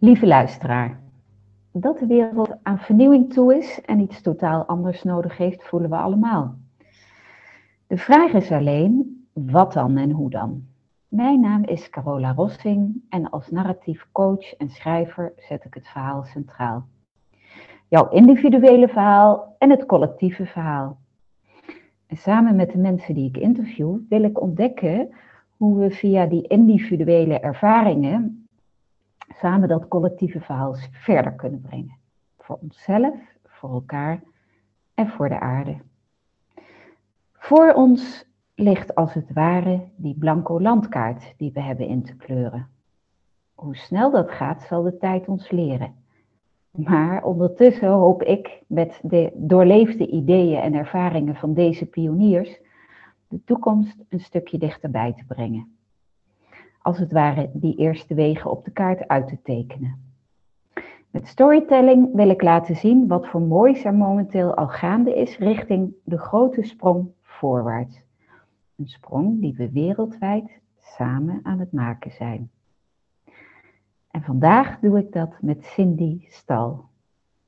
Lieve luisteraar, dat de wereld aan vernieuwing toe is en iets totaal anders nodig heeft, voelen we allemaal. De vraag is alleen, wat dan en hoe dan? Mijn naam is Carola Rossing en als narratief coach en schrijver zet ik het verhaal centraal. Jouw individuele verhaal en het collectieve verhaal. En samen met de mensen die ik interview wil ik ontdekken hoe we via die individuele ervaringen samen dat collectieve verhaal verder kunnen brengen. Voor onszelf, voor elkaar en voor de aarde. Voor ons ligt als het ware die blanco landkaart die we hebben in te kleuren. Hoe snel dat gaat, zal de tijd ons leren. Maar ondertussen hoop ik met de doorleefde ideeën en ervaringen van deze pioniers de toekomst een stukje dichterbij te brengen. Als het ware die eerste wegen op de kaart uit te tekenen. Met storytelling wil ik laten zien wat voor moois er momenteel al gaande is richting de grote sprong voorwaarts. Een sprong die we wereldwijd samen aan het maken zijn. En vandaag doe ik dat met Cindy Stal.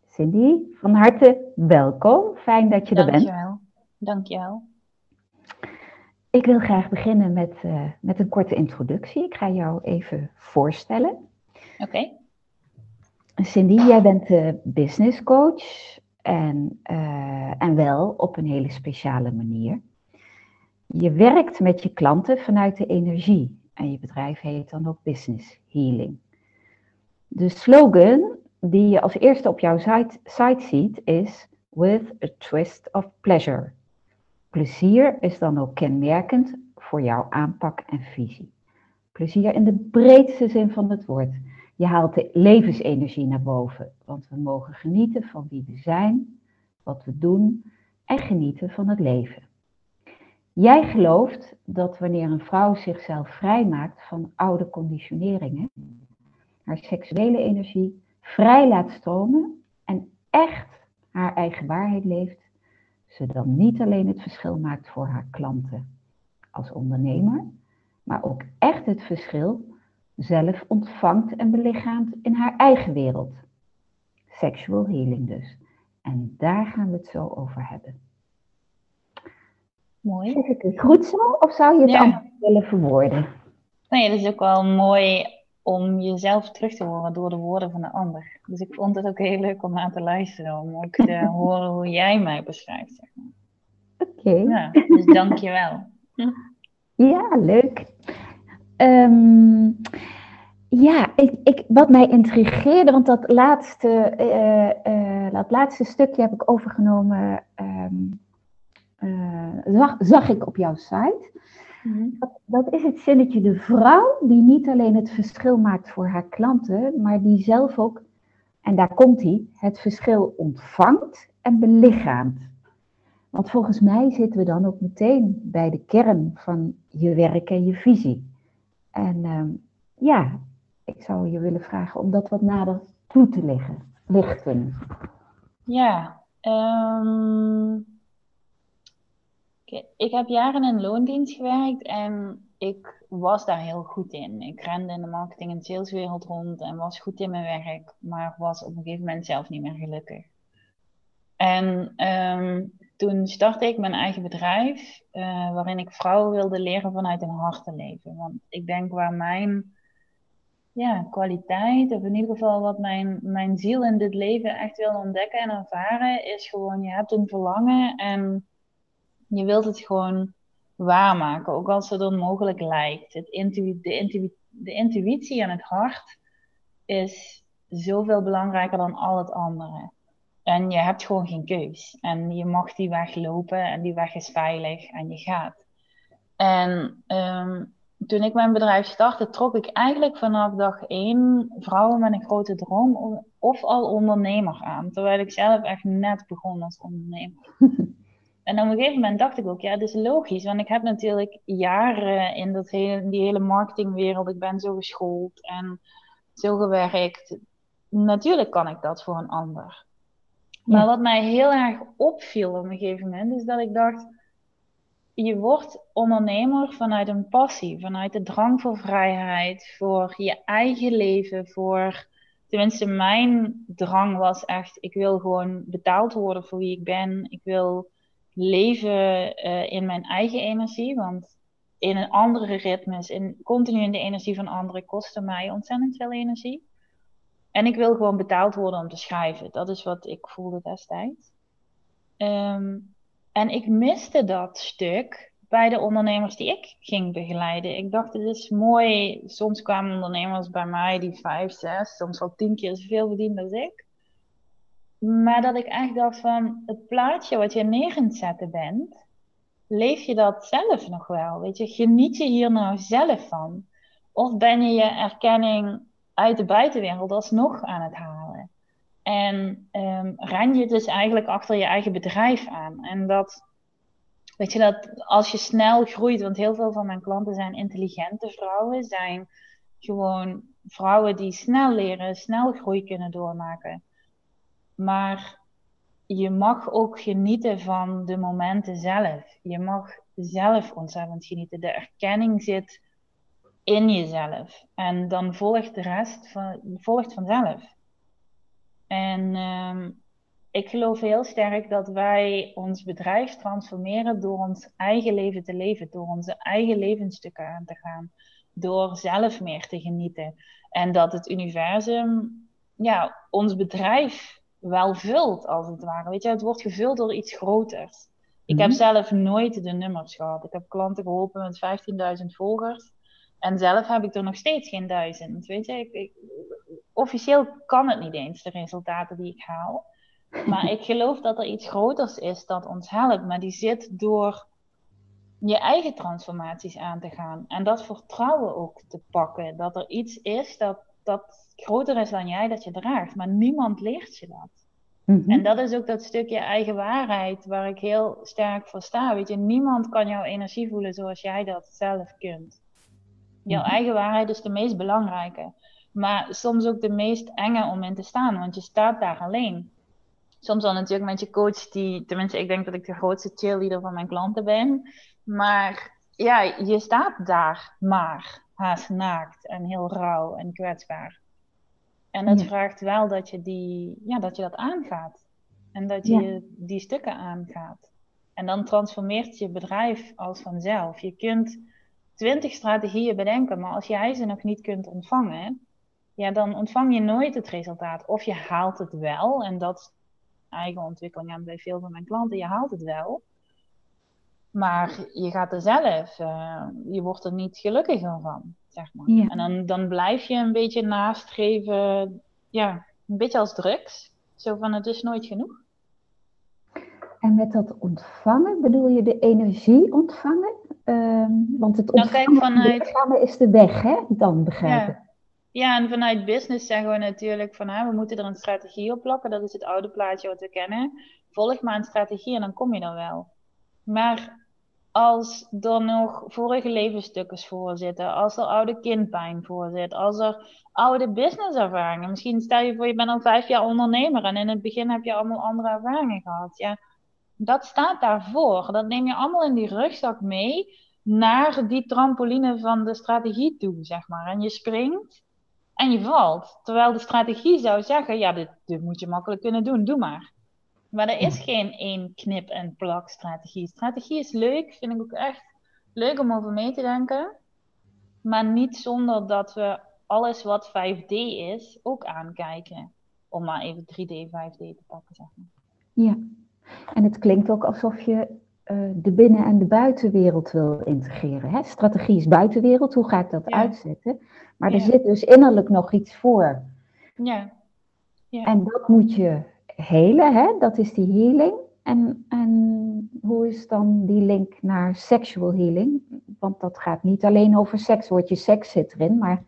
Cindy, van harte welkom. Fijn dat je er bent. Dankjewel. Dankjewel. Ik wil graag beginnen met, uh, met een korte introductie. Ik ga jou even voorstellen. Oké. Okay. Cindy, jij bent uh, business coach en, uh, en wel op een hele speciale manier. Je werkt met je klanten vanuit de energie en je bedrijf heet dan ook Business Healing. De slogan die je als eerste op jouw site, site ziet is With a twist of pleasure. Plezier is dan ook kenmerkend voor jouw aanpak en visie. Plezier in de breedste zin van het woord. Je haalt de levensenergie naar boven, want we mogen genieten van wie we zijn, wat we doen en genieten van het leven. Jij gelooft dat wanneer een vrouw zichzelf vrijmaakt van oude conditioneringen, haar seksuele energie vrij laat stromen en echt haar eigen waarheid leeft, ze dan niet alleen het verschil maakt voor haar klanten als ondernemer, maar ook echt het verschil zelf ontvangt en belichaamt in haar eigen wereld. Sexual healing dus. En daar gaan we het zo over hebben. Mooi. Zeg ik het goed zo of zou je het ja. anders willen verwoorden? Nee, dat is ook wel mooi om jezelf terug te horen door de woorden van de ander. Dus ik vond het ook heel leuk om aan te luisteren, om ook te horen hoe jij mij beschrijft. Zeg maar. Oké. Okay. Ja, dus dank je wel. Ja, leuk. Um, ja, ik, ik, wat mij intrigeerde, want dat laatste, uh, uh, dat laatste stukje heb ik overgenomen, um, uh, zag, zag ik op jouw site. Mm-hmm. Dat, dat, is het zinnetje, de vrouw die niet alleen het verschil maakt voor haar klanten, maar die zelf ook, en daar komt hij, het verschil ontvangt en belichaamt. Want volgens mij zitten we dan ook meteen bij de kern van je werk en je visie. En uh, ja, ik zou je willen vragen om dat wat nader toe te leggen, lichten. Ja, um, ik heb jaren in loondienst gewerkt en ik was daar heel goed in. Ik rende in de marketing- en saleswereld rond en was goed in mijn werk, maar was op een gegeven moment zelf niet meer gelukkig. En um, toen startte ik mijn eigen bedrijf, uh, waarin ik vrouwen wilde leren vanuit hun hart te leven. Want ik denk waar mijn ja, kwaliteit, of in ieder geval wat mijn, mijn ziel in dit leven echt wil ontdekken en ervaren, is gewoon, je hebt een verlangen en je wilt het gewoon waarmaken, ook als het onmogelijk lijkt. Het de, intu de intuïtie en het hart is zoveel belangrijker dan al het andere. En je hebt gewoon geen keus. En je mag die weg lopen en die weg is veilig en je gaat. En um, toen ik mijn bedrijf startte, trok ik eigenlijk vanaf dag één vrouwen met een grote droom of al ondernemer aan. Terwijl ik zelf echt net begon als ondernemer. En op een gegeven moment dacht ik ook, ja, dat is logisch. Want ik heb natuurlijk jaren in dat hele, die hele marketingwereld, ik ben zo geschoold en zo gewerkt. Natuurlijk kan ik dat voor een ander. Maar wat mij heel erg opviel op een gegeven moment, is dat ik dacht, je wordt ondernemer vanuit een passie, vanuit de drang voor vrijheid, voor je eigen leven, voor tenminste, mijn drang was echt: ik wil gewoon betaald worden voor wie ik ben. Ik wil leven uh, in mijn eigen energie. Want in een andere ritmes, in, continu in de energie van anderen, kostte mij ontzettend veel energie. En ik wil gewoon betaald worden om te schrijven. Dat is wat ik voelde destijds. Um, en ik miste dat stuk bij de ondernemers die ik ging begeleiden. Ik dacht, het is mooi. Soms kwamen ondernemers bij mij die vijf, zes, soms wel tien keer zoveel verdienen als ik. Maar dat ik echt dacht van, het plaatje wat je neer aan zetten bent, leef je dat zelf nog wel? Weet je, geniet je hier nou zelf van? Of ben je je erkenning uit de buitenwereld alsnog aan het halen? En um, ren je dus eigenlijk achter je eigen bedrijf aan. En dat, weet je, dat als je snel groeit, want heel veel van mijn klanten zijn intelligente vrouwen, zijn gewoon vrouwen die snel leren, snel groei kunnen doormaken. Maar je mag ook genieten van de momenten zelf. Je mag zelf ontzettend genieten. De erkenning zit in jezelf. En dan volgt de rest van, volgt vanzelf. En um, ik geloof heel sterk dat wij ons bedrijf transformeren door ons eigen leven te leven, door onze eigen levensstukken aan te gaan, door zelf meer te genieten. En dat het universum ja, ons bedrijf wel vult, als het ware. Weet je, het wordt gevuld door iets groters. Ik heb mhm. zelf nooit de nummers gehad. Ik heb klanten geholpen met 15.000 volgers. En zelf heb ik er nog steeds geen duizend. Weet je, ik, officieel kan het niet eens, de resultaten die ik haal. Maar ik geloof dat er iets groters is dat ons helpt. Maar die zit door je eigen transformaties aan te gaan. En dat vertrouwen ook te pakken. Dat er iets is dat, dat groter is dan jij, dat je draagt. Maar niemand leert je dat. Mhm. En dat is ook dat stukje eigen waarheid waar ik heel sterk voor sta. Weet je, niemand kan jouw energie voelen zoals jij dat zelf kunt. Jouw mhm. eigen waarheid is de meest belangrijke. Maar soms ook de meest enge om in te staan, want je staat daar alleen. Soms dan natuurlijk met je coach, die, tenminste, ik denk dat ik de grootste cheerleader van mijn klanten ben. Maar ja, je staat daar maar, haast naakt en heel rauw en kwetsbaar. En dat vraagt wel dat je, die, ja, dat je dat aangaat. En dat je die stukken aangaat. En dan transformeert je bedrijf als vanzelf. Je kunt twintig strategieën bedenken, maar als jij ze nog niet kunt ontvangen, ja, dan ontvang je nooit het resultaat. Of je haalt het wel, en dat is eigen ontwikkeling en bij veel van mijn klanten, je haalt het wel. Maar je gaat er zelf, uh, je wordt er niet gelukkiger van, zeg maar. En dan, dan blijf je een beetje nastreven, ja, een beetje als drugs. Zo van, het is nooit genoeg. En met dat ontvangen, bedoel je de energie ontvangen? Ehm, want het nou, ontvangen, vanuit... is de weg, hè? Dan begrijp ik. Ja, en vanuit business zeggen we natuurlijk van hè, we moeten er een strategie op plakken. Dat is het oude plaatje wat we kennen. Volg maar een strategie en dan kom je er wel. Maar als er nog vorige levensstukken voor zitten, als er oude kindpijn voor zit, als er oude businesservaringen, misschien stel je voor je bent al vijf jaar ondernemer en in het begin heb je allemaal andere ervaringen gehad. Ja, dat staat daarvoor. Dat neem je allemaal in die rugzak mee naar die trampoline van de strategie toe, zeg maar. En je springt en je valt. Terwijl de strategie zou zeggen, ja, dit moet je makkelijk kunnen doen, doe maar. Maar er is geen één knip- en plak strategie. Strategie is leuk, vind ik ook echt leuk om over mee te denken. Maar niet zonder dat we alles wat 5D is ook aankijken. Om maar even 3D, 5D te pakken, zeg maar. Ja, en het klinkt ook alsof je uh, de binnen- en de buitenwereld wil integreren. Hè? Strategie is buitenwereld, hoe ga ik dat uitzetten? Maar er zit dus innerlijk nog iets voor. Ja. ja. En dat moet je helen, hè? dat is die healing. En, en hoe is dan die link naar sexual healing? Want dat gaat niet alleen over seks, woordje seks zit erin, maar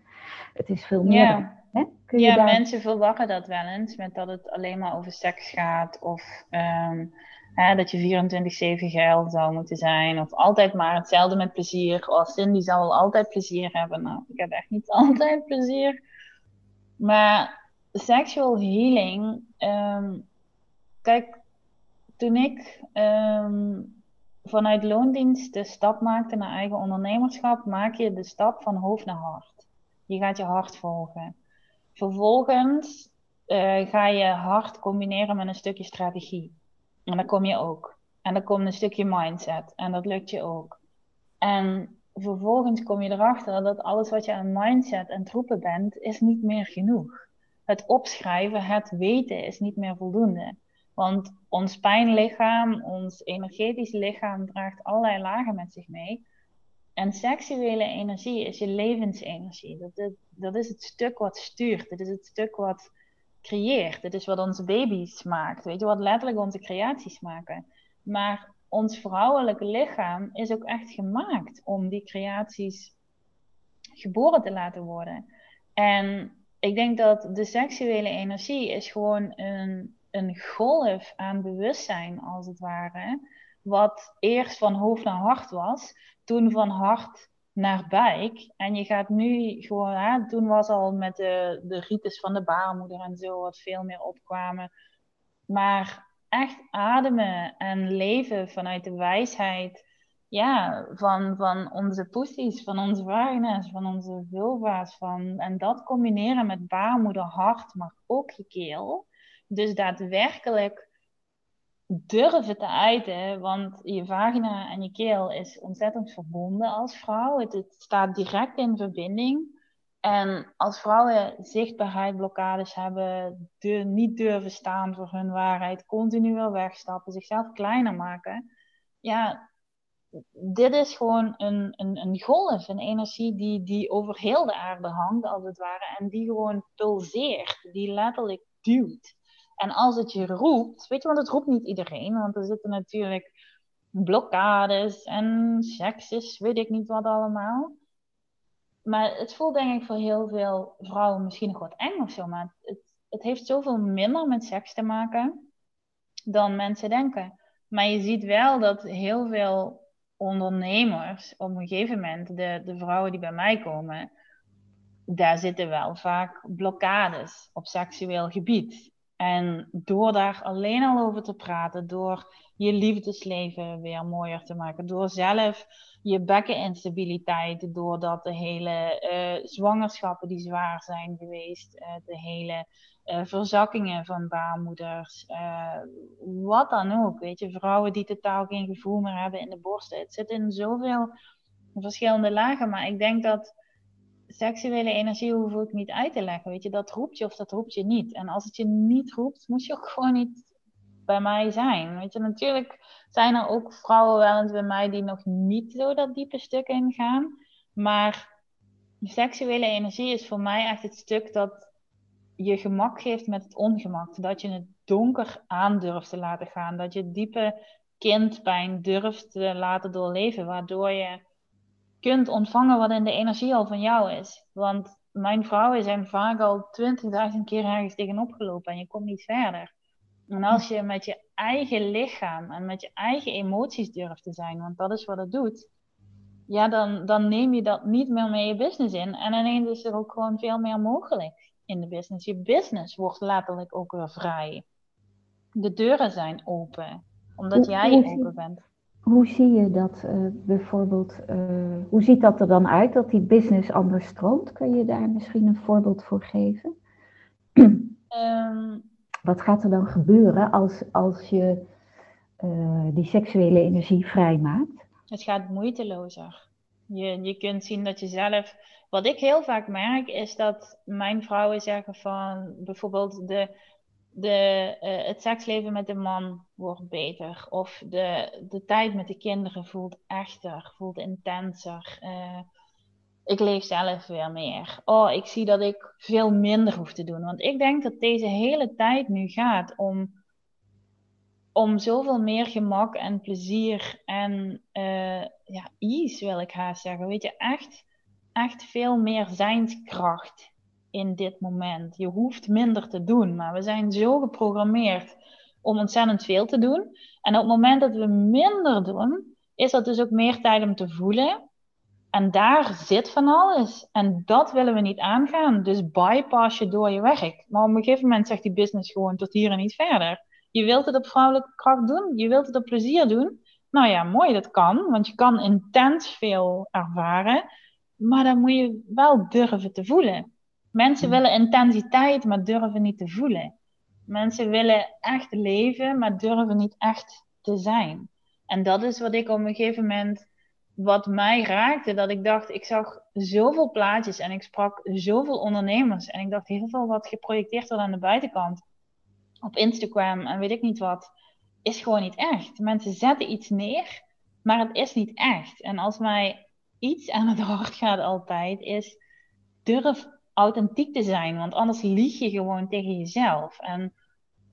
het is veel meer. Ja, hè? Kun je ja daar... mensen verwachten dat wel eens, met dat het alleen maar over seks gaat of... Um Hè, dat je 24-7 geil zou moeten zijn. Of altijd maar hetzelfde met plezier. Of Cindy zal wel altijd plezier hebben. Nou, ik heb echt niet altijd plezier. Maar sexual healing. Ehm, kijk, toen ik ehm, vanuit loondienst de stap maakte naar eigen ondernemerschap, maak je de stap van hoofd naar hart. Je gaat je hart volgen. Vervolgens uh, ga je hard combineren met een stukje strategie. En dan kom je ook. En dan komt een stukje mindset. En dat lukt je ook. En vervolgens kom je erachter dat alles wat je aan mindset en troepen bent, is niet meer genoeg. Het opschrijven, het weten is niet meer voldoende. Want ons pijnlichaam, ons energetisch lichaam draagt allerlei lagen met zich mee. En seksuele energie is je levensenergie. Dat, dat, is het stuk wat stuurt. Dat is het stuk wat creëert. Dat is wat onze baby's maakt. Weet je, wat letterlijk onze creaties maken. Maar ons vrouwelijke lichaam is ook echt gemaakt om die creaties geboren te laten worden. En ik denk dat de seksuele energie is gewoon een, een golf aan bewustzijn, als het ware. Wat eerst van hoofd naar hart was, toen van hart naar buik. En je gaat nu gewoon, hè, toen was al met de, de rites van de baarmoeder en zo wat veel meer opkwamen. Maar echt ademen en leven vanuit de wijsheid ja, van, van onze pussies, van onze vagina's, van onze vulva's. Van, en dat combineren met baarmoeder, hart, maar ook je keel. Dus daadwerkelijk durven te uiten, want je vagina en je keel is ontzettend verbonden als vrouw. Het, staat direct in verbinding. En als vrouwen zichtbaarheid, blokkades hebben, de, niet durven staan voor hun waarheid, continu wel wegstappen, zichzelf kleiner maken, ja, dit is gewoon een, een, een golf, een energie die, die over heel de aarde hangt, als het ware, en die gewoon pulseert, die letterlijk duwt. En als het je roept, weet je, want het roept niet iedereen, want er zitten natuurlijk blokkades en sekses, weet ik niet wat allemaal. Maar het voelt denk ik voor heel veel vrouwen misschien nog wat eng of zo, maar het, het heeft zoveel minder met seks te maken dan mensen denken. Maar je ziet wel dat heel veel ondernemers op een gegeven moment, de, de vrouwen die bij mij komen, daar zitten wel vaak blokkades op seksueel gebied. En door daar alleen al over te praten, door je liefdesleven weer mooier te maken, door zelf je bekkeninstabiliteit, doordat de hele uh, zwangerschappen die zwaar zijn geweest, uh, de hele uh, verzakkingen van baarmoeders, wat dan ook, weet je, vrouwen die totaal geen gevoel meer hebben in de borsten. Het zit in zoveel verschillende lagen, maar ik denk dat seksuele energie hoef ik niet uit te leggen. Weet je, dat roept je of dat roept je niet. En als het je niet roept, moet je ook gewoon niet bij mij zijn. Weet je, natuurlijk zijn er ook vrouwen wel eens bij mij die nog niet zo dat diepe stuk ingaan. Maar seksuele energie is voor mij echt het stuk dat je gemak geeft met het ongemak. Dat je het donker aan durft te laten gaan. Dat je diepe kindpijn durft te laten doorleven. Waardoor je kunt ontvangen wat in de energie al van jou is. Want mijn vrouwen zijn vaak al 20.000 keer ergens tegenop gelopen en je komt niet verder. En als je met je eigen lichaam en met je eigen emoties durft te zijn, want dat is wat het doet, ja, dan, dan neem je dat niet meer mee je business in. En ineens is er ook gewoon veel meer mogelijk in de business. Je business wordt letterlijk ook weer vrij. De deuren zijn open, omdat jij open bent. Hoe zie je dat uh, bijvoorbeeld, uh, hoe ziet dat er dan uit dat die business anders stroomt? Kun je daar misschien een voorbeeld voor geven? Um, Wat gaat er dan gebeuren als, als je uh, die seksuele energie vrijmaakt? Het gaat moeitelozer. Je, je kunt zien dat je zelf. Wat ik heel vaak merk is dat mijn vrouwen zeggen van bijvoorbeeld de de, uh, het seksleven met de man wordt beter. Of de, de tijd met de kinderen voelt echter, voelt intenser. Uh, ik leef zelf weer meer. Oh, ik zie dat ik veel minder hoef te doen. Want ik denk dat deze hele tijd nu gaat om, om zoveel meer gemak en plezier en uh, ja, ease wil ik haast zeggen. Weet je, echt, echt veel meer zijnskracht in dit moment. Je hoeft minder te doen, maar we zijn zo geprogrammeerd om ontzettend veel te doen. En op het moment dat we minder doen, is dat dus ook meer tijd om te voelen. En daar zit van alles. En dat willen we niet aangaan. Dus bypass je door je werk. Maar op een gegeven moment zegt die business gewoon tot hier en niet verder. Je wilt het op vrouwelijke kracht doen. Je wilt het op plezier doen. Nou ja, mooi, dat kan. Want je kan intens veel ervaren. Maar dan moet je wel durven te voelen. Mensen willen intensiteit, maar durven niet te voelen. Mensen willen echt leven, maar durven niet echt te zijn. En dat is wat ik op een gegeven moment, wat mij raakte, dat ik dacht, ik zag zoveel plaatjes en ik sprak zoveel ondernemers. En ik dacht heel veel wat geprojecteerd wordt aan de buitenkant, op Instagram en weet ik niet wat, is gewoon niet echt. Mensen zetten iets neer, maar het is niet echt. En als mij iets aan het hart gaat altijd, is durf authentiek te zijn, want anders lieg je gewoon tegen jezelf. En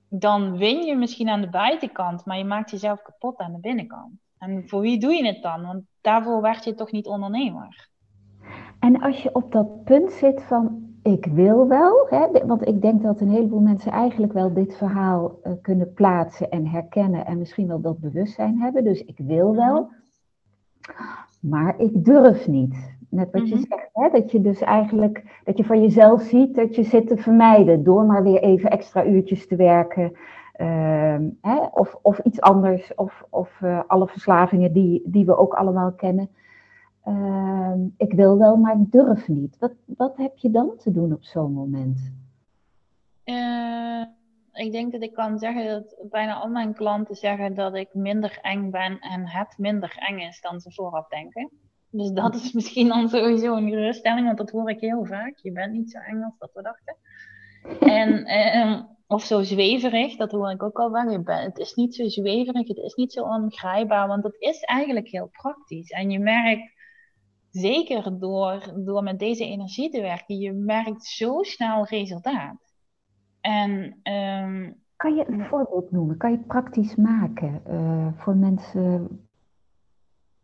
dan win je misschien aan de buitenkant, maar je maakt jezelf kapot aan de binnenkant. En voor wie doe je het dan? Want daarvoor werd je toch niet ondernemer. En als je op dat punt zit van ik wil wel, hè, want ik denk dat een heleboel mensen eigenlijk wel dit verhaal uh, kunnen plaatsen en herkennen en misschien wel dat bewustzijn hebben. Dus ik wil wel. Maar ik durf niet. Net wat je mhm. zegt, hè? dat je dus eigenlijk, dat je van jezelf ziet dat je zit te vermijden door maar weer even extra uurtjes te werken. Ehm, hè? Of, of iets anders, of, of uh, alle verslavingen die, die we ook allemaal kennen. Ehm, ik wil wel, maar ik durf niet. Wat, wat heb je dan te doen op zo'n moment? Ik denk dat ik kan zeggen dat bijna al mijn klanten zeggen dat ik minder eng ben en het minder eng is dan ze vooraf denken. Dus dat is misschien dan sowieso een geruststelling, want dat hoor ik heel vaak. Je bent niet zo eng als dat we dachten. En, eh, of zo zweverig, dat hoor ik ook al vaak. Het is niet zo zweverig, het is niet zo ongrijpbaar, want het is eigenlijk heel praktisch. En je merkt, zeker door, door met deze energie te werken, je merkt zo snel resultaat. En, ehm, kan je een voorbeeld noemen? Kan je het praktisch maken uh, voor mensen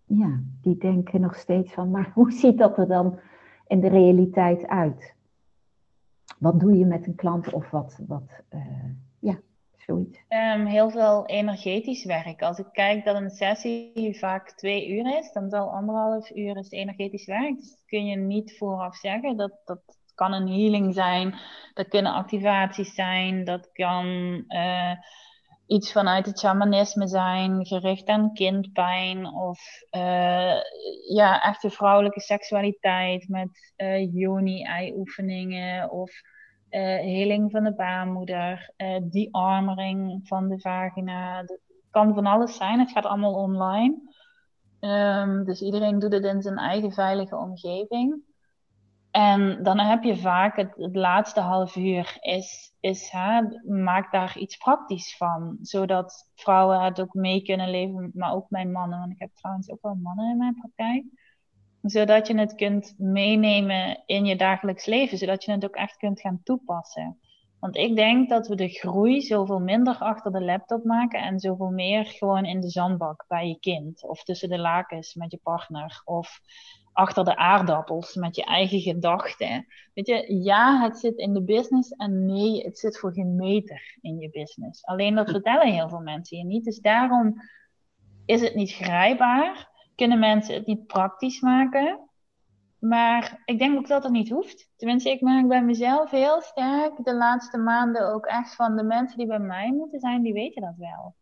ja, die denken nog steeds van, maar hoe ziet dat er dan in de realiteit uit? Wat doe je met een klant of wat, wat uh, ja, zoiets? Um, heel veel energetisch werk. Als ik kijk dat een sessie vaak twee uur is, dan zal anderhalf uur is energetisch werk. Dus dat kun je niet vooraf zeggen. Dat, dat kan een healing zijn, dat kunnen activaties zijn, dat kan... Uh, iets vanuit het shamanisme zijn, gericht aan kindpijn of uh, ja, echte vrouwelijke seksualiteit met uh, yoni-ei-oefeningen of heling van de baarmoeder, die armering van de vagina. Het kan van alles zijn, het gaat allemaal online. Um, dus iedereen doet het in zijn eigen veilige omgeving. En dan heb je vaak het, laatste half uur is, is hè, maak daar iets praktisch van. Zodat vrouwen het ook mee kunnen leven, maar ook mijn mannen. Want ik heb trouwens ook wel mannen in mijn praktijk. Zodat je het kunt meenemen in je dagelijks leven. Zodat je het ook echt kunt gaan toepassen. Want ik denk dat we de groei zoveel minder achter de laptop maken en zoveel meer gewoon in de zandbak bij je kind. Of tussen de lakens met je partner. Of achter de aardappels met je eigen gedachten. Weet je, ja, het zit in de business en nee, het zit voor geen meter in je business. Alleen dat vertellen heel veel mensen je niet. Dus daarom is het niet grijpbaar. Kunnen mensen het niet praktisch maken. Maar ik denk ook dat het niet hoeft. Tenminste, ik merk bij mezelf heel sterk de laatste maanden ook echt van de mensen die bij mij moeten zijn, die weten dat wel.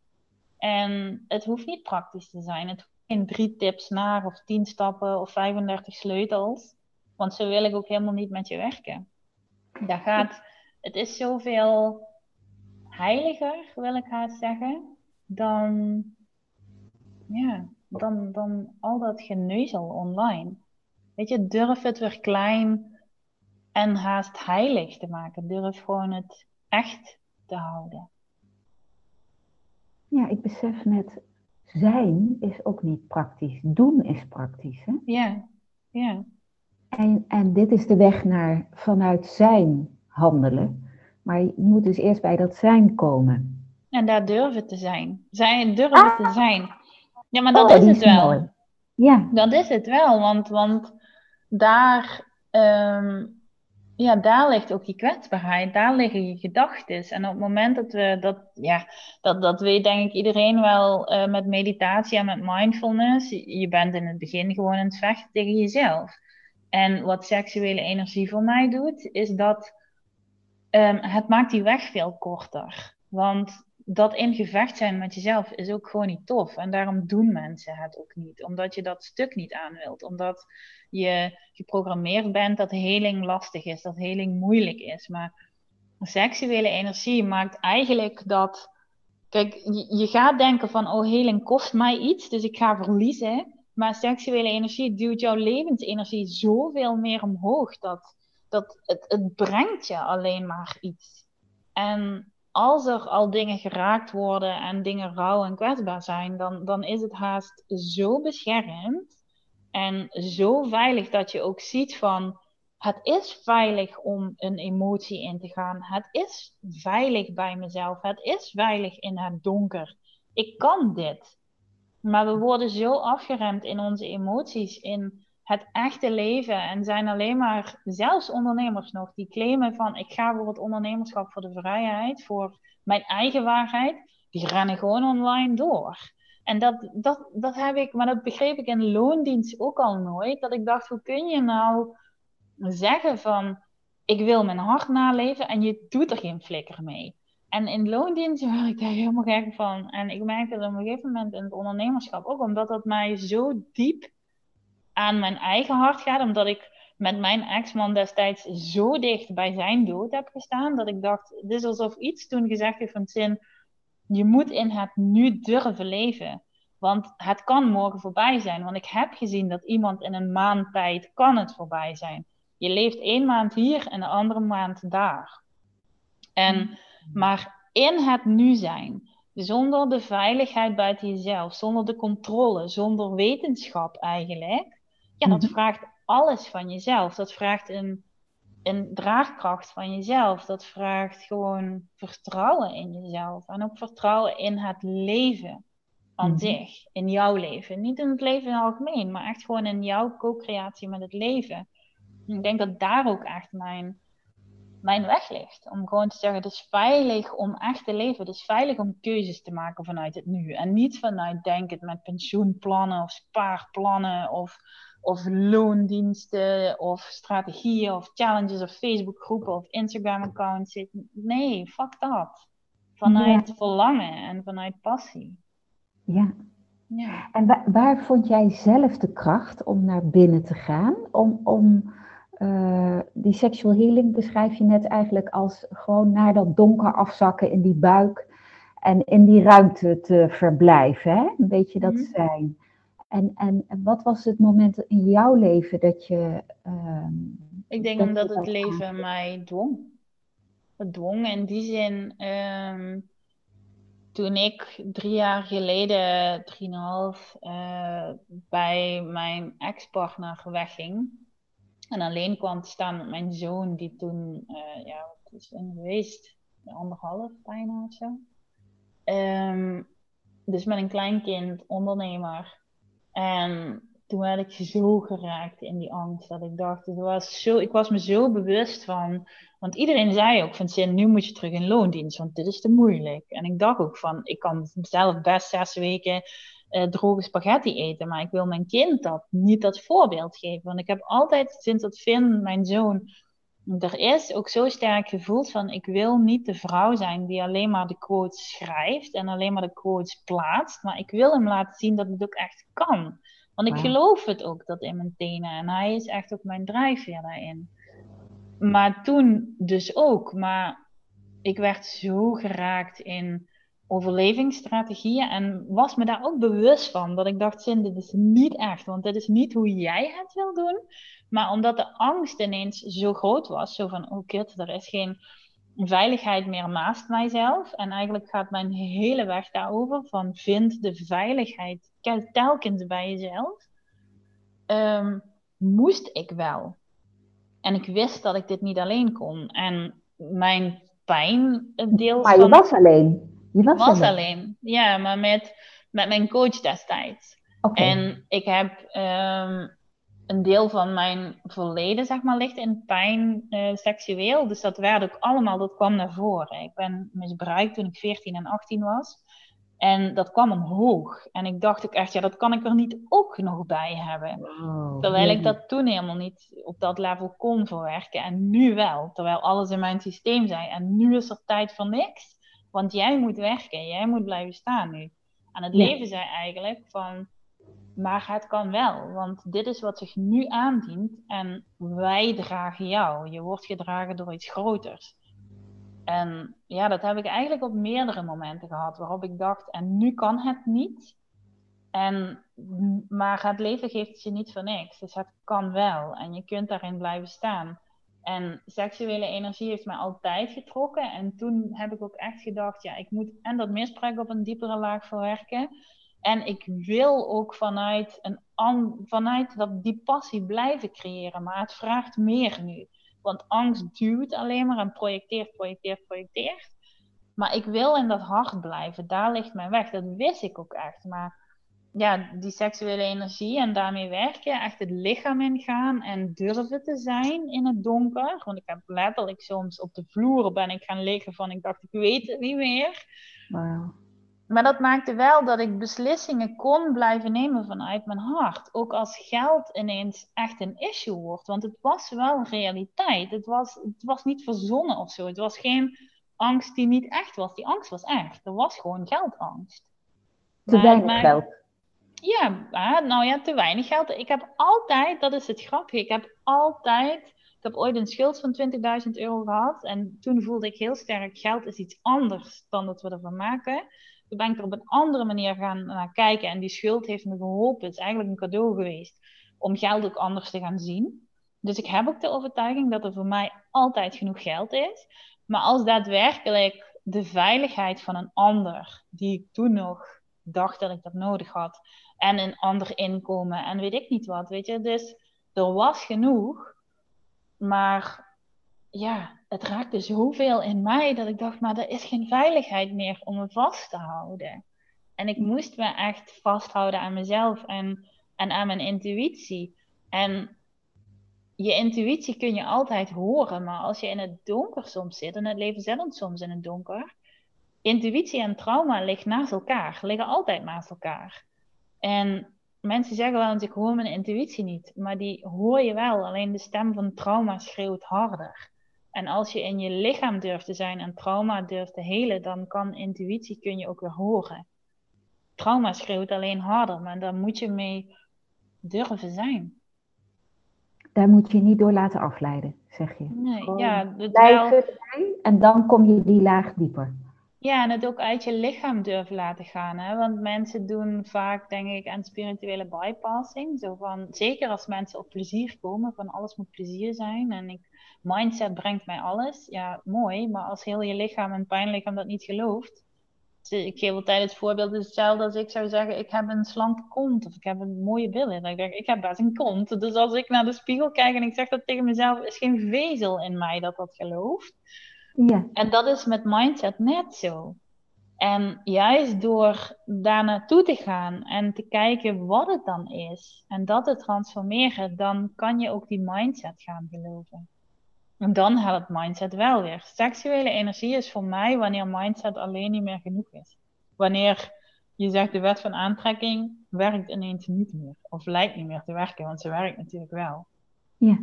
En het hoeft niet praktisch te zijn. Het in drie tips naar of tien stappen of 35 sleutels. Want zo wil ik ook helemaal niet met je werken. Dat gaat, het is zoveel heiliger, wil ik haast zeggen, dan, ja, dan, dan al dat geneuzel online. Weet je, durf het weer klein en haast heilig te maken. Durf gewoon het echt te houden. Ja, ik besef net, zijn is ook niet praktisch. Doen is praktisch. Hè? Ja, ja. En, en dit is de weg naar vanuit zijn handelen. Maar je moet dus eerst bij dat zijn komen. En daar durven te zijn. Zijn, durven ah! te zijn. Ja, maar dat oh, is het wel. Mooi. Ja. Dat is het wel, want, want daar ehm, ja, daar ligt ook je kwetsbaarheid, daar liggen je gedachten. En op het moment dat we dat, ja, dat, dat weet denk ik iedereen wel uh, met meditatie en met mindfulness. Je bent in het begin gewoon aan het vechten tegen jezelf. En wat seksuele energie voor mij doet, is dat um, het maakt die weg veel korter. Want dat in gevecht zijn met jezelf is ook gewoon niet tof. En daarom doen mensen het ook niet. Omdat je dat stuk niet aan wilt. Omdat je geprogrammeerd bent dat heling lastig is, dat heling moeilijk is. Maar seksuele energie maakt eigenlijk dat. Kijk, je, gaat denken van, oh, heling kost mij iets, dus ik ga verliezen. Maar seksuele energie duwt jouw levensenergie zoveel meer omhoog. Dat, dat het, het brengt je alleen maar iets. En als er al dingen geraakt worden en dingen rauw en kwetsbaar zijn, dan, dan is het haast zo beschermd en zo veilig dat je ook ziet van het is veilig om een emotie in te gaan. Het is veilig bij mezelf. Het is veilig in het donker. Ik kan dit. Maar we worden zo afgeremd in onze emoties, in het echte leven. En zijn alleen maar, zelfs ondernemers nog, die claimen van ik ga voor het ondernemerschap, voor de vrijheid, voor mijn eigen waarheid. Die rennen gewoon online door. En dat, dat, dat heb ik, maar dat begreep ik in loondienst ook al nooit. Dat ik dacht, hoe kun je nou zeggen van ik wil mijn hart naleven en je doet er geen flikker mee. En in loondienst werd ik daar helemaal gek van. En ik merkte dat op een gegeven moment in het ondernemerschap ook, omdat dat mij zo diep aan mijn eigen hart gaat, omdat ik met mijn ex-man destijds zo dicht bij zijn dood heb gestaan, dat ik dacht, dit is alsof iets toen gezegd heeft van zin, je moet in het nu durven leven. Want het kan morgen voorbij zijn. Want ik heb gezien dat iemand in een maand tijd kan het voorbij zijn. Je leeft één maand hier en de andere maand daar. En, maar in het nu zijn, zonder de veiligheid buiten jezelf, zonder de controle, zonder wetenschap eigenlijk, ja, dat mhm. vraagt alles van jezelf. Dat vraagt een, een draagkracht van jezelf. Dat vraagt gewoon vertrouwen in jezelf. En ook vertrouwen in het leven aan mhm. zich. In jouw leven. Niet in het leven in het algemeen, maar echt gewoon in jouw co-creatie met het leven. Ik denk dat daar ook echt mijn, mijn weg ligt. Om gewoon te zeggen, het is veilig om echt te leven. Het is veilig om keuzes te maken vanuit het nu. En niet vanuit denken met pensioenplannen of spaarplannen of, of loondiensten of strategieën of challenges of Facebookgroepen of Instagram accounts. Nee, fuck dat. Vanuit verlangen en vanuit passie. Ja. ja. En waar, waar, vond jij zelf de kracht om naar binnen te gaan? Om, om uh, die sexual healing beschrijf je net eigenlijk als gewoon naar dat donker afzakken in die buik en in die ruimte te verblijven. Hè? Een beetje dat mhm. zijn. En, en wat was het moment in jouw leven dat je. Uh, ik denk omdat het leven mij dwong. Het dwong in die zin. Um, toen ik drie jaar geleden, drieënhalf, uh, bij mijn ex-partner wegging en alleen kwam te staan met mijn zoon, die toen, uh, ja, wat is in geweest? Anderhalf bijna of zo. Um, dus met een kleinkind, ondernemer. En toen werd ik zo geraakt in die angst dat ik dacht, zo, ik was me zo bewust van, want iedereen zei ook van zin, nu moet je terug in loondienst, want dit is te moeilijk. En ik dacht ook van, ik kan zelf best zes weken uh, droge spaghetti eten, maar ik wil mijn kind dat niet dat voorbeeld geven. Want ik heb altijd, sinds dat Finn, mijn zoon, er is ook zo sterk gevoeld van, ik wil niet de vrouw zijn die alleen maar de quotes schrijft en alleen maar de quotes plaatst, maar ik wil hem laten zien dat het ook echt kan. Want ik geloof het ook dat in mijn tenen. En hij is echt ook mijn drijfveer daarin. Maar toen dus ook. Maar ik werd zo geraakt in overlevingsstrategieën. En was me daar ook bewust van. Dat ik dacht, Zin, dit is niet echt. Want dit is niet hoe jij het wil doen. Maar omdat de angst ineens zo groot was. Zo van, oh kut, er is geen veiligheid meer naast mijzelf. En eigenlijk gaat mijn hele weg daarover. Van vind de veiligheid telkens bij jezelf, um, moest ik wel. En ik wist dat ik dit niet alleen kon. En mijn pijn, deel maar je was alleen. Je was, was alleen. Ja, maar met, met mijn coach destijds. Okay. En ik heb um, een deel van mijn verleden, zeg maar, ligt in pijn uh, seksueel. Dus dat werd ook allemaal, dat kwam naar voren. Ik ben misbruikt toen ik 14 en 18 was. En dat kwam omhoog. En ik dacht ook echt, ja, dat kan ik er niet ook nog bij hebben. terwijl ik dat toen helemaal niet op dat level kon verwerken. En nu wel. Terwijl alles in mijn systeem zei. En nu is er tijd voor niks. Want jij moet werken, jij moet blijven staan nu. En het leven zei eigenlijk van, maar het kan wel, want dit is wat zich nu aandient en wij dragen jou. Je wordt gedragen door iets groters. En ja, dat heb ik eigenlijk op meerdere momenten gehad waarop ik dacht, en nu kan het niet. En, maar het leven geeft je niet voor niks. Dus het kan wel en je kunt daarin blijven staan. En seksuele energie heeft mij altijd getrokken. En toen heb ik ook echt gedacht, ja, ik moet en dat misbruik op een diepere laag verwerken. En ik wil ook vanuit, een, vanuit dat, die passie blijven creëren. Maar het vraagt meer nu. Want angst duwt alleen maar en projecteert, projecteert, projecteert. Maar ik wil in dat hart blijven. Daar ligt mijn weg. Dat wist ik ook echt. Maar ja, die seksuele energie en daarmee werken, echt het lichaam ingaan en durven te zijn in het donker. Want ik heb letterlijk soms op de vloer ben ik gaan liggen van ik dacht ik weet het niet meer. Wow. Maar dat maakte wel dat ik beslissingen kon blijven nemen vanuit mijn hart. Ook als geld ineens echt een issue wordt. Want het was wel realiteit. Het was, het was niet verzonnen of zo. Het was geen angst die niet echt was. Die angst was echt. Er was gewoon geldangst. Te weinig geld. Ja, nou ja, te weinig geld. Ik heb altijd, dat is het grappige, ik heb altijd, ik heb ooit een schuld van 20.000 euro gehad. En toen voelde ik heel sterk, geld is iets anders dan dat we ervan maken. Toen ben ik er op een andere manier gaan naar kijken. En die schuld heeft me geholpen. Het is eigenlijk een cadeau geweest om geld ook anders te gaan zien. Dus ik heb ook de overtuiging dat er voor mij altijd genoeg geld is. Maar als daadwerkelijk de veiligheid van een ander, die ik toen nog dacht dat ik dat nodig had, en een ander inkomen en weet ik niet wat, weet je. Dus er was genoeg, maar ja, het raakte zoveel in mij dat ik dacht, maar er is geen veiligheid meer om me vast te houden. En ik moest me echt vasthouden aan mezelf en, en aan mijn intuïtie. En je intuïtie kun je altijd horen, maar als je in het donker soms zit, en het leven zit soms in het donker, intuïtie en trauma liggen naast elkaar, liggen altijd naast elkaar. En mensen zeggen wel eens, ik hoor mijn intuïtie niet. Maar die hoor je wel. Alleen de stem van trauma schreeuwt harder. En als je in je lichaam durft te zijn en trauma durft te helen, dan kan intuïtie kun je ook weer horen. Trauma schreeuwt alleen harder, maar daar moet je mee durven zijn. Daar moet je niet door laten afleiden, zeg je. Nee, ja, het wel... en dan kom je die laag dieper. Ja, en het ook uit je lichaam durven laten gaan. Hè? Want mensen doen vaak, denk ik, aan spirituele bypassing. Zo van, zeker als mensen op plezier komen, van alles moet plezier zijn. En ik, mindset brengt mij alles. Ja, mooi. Maar als heel je lichaam en pijnlichaam dat niet gelooft. Ik geef altijd het voorbeeld, is hetzelfde als ik zou zeggen, ik heb een slanke kont. Of ik heb een mooie billen. Dan denk ik, ik heb best een kont. Dus als ik naar de spiegel kijk en ik zeg dat tegen mezelf, is geen vezel in mij dat dat gelooft. Ja. En dat is met mindset net zo. En juist door daar naartoe te gaan en te kijken wat het dan is en dat te transformeren, dan kan je ook die mindset gaan geloven. En dan helpt mindset wel weer. Seksuele energie is voor mij wanneer mindset alleen niet meer genoeg is. Wanneer je zegt de wet van aantrekking werkt ineens niet meer. Of lijkt niet meer te werken, want ze werkt natuurlijk wel. Ja.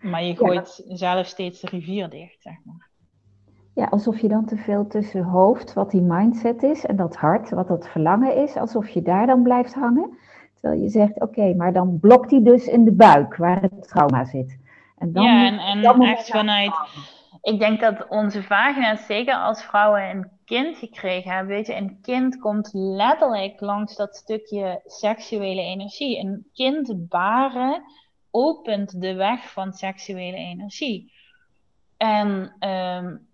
Maar je gooit zelf steeds de rivier dicht, zeg maar. Ja, alsof je dan te veel tussen hoofd, wat die mindset is, en dat hart, wat dat verlangen is, alsof je daar dan blijft hangen. Terwijl je zegt, oké, maar dan blokt hij dus in de buik waar het trauma zit. En dan ja, en, en dan echt vanuit. Ik denk dat onze vagina's, zeker als vrouwen een kind gekregen hebben, weet je, een kind komt letterlijk langs dat stukje seksuele energie. Een kind baren opent de weg van seksuele energie. En um,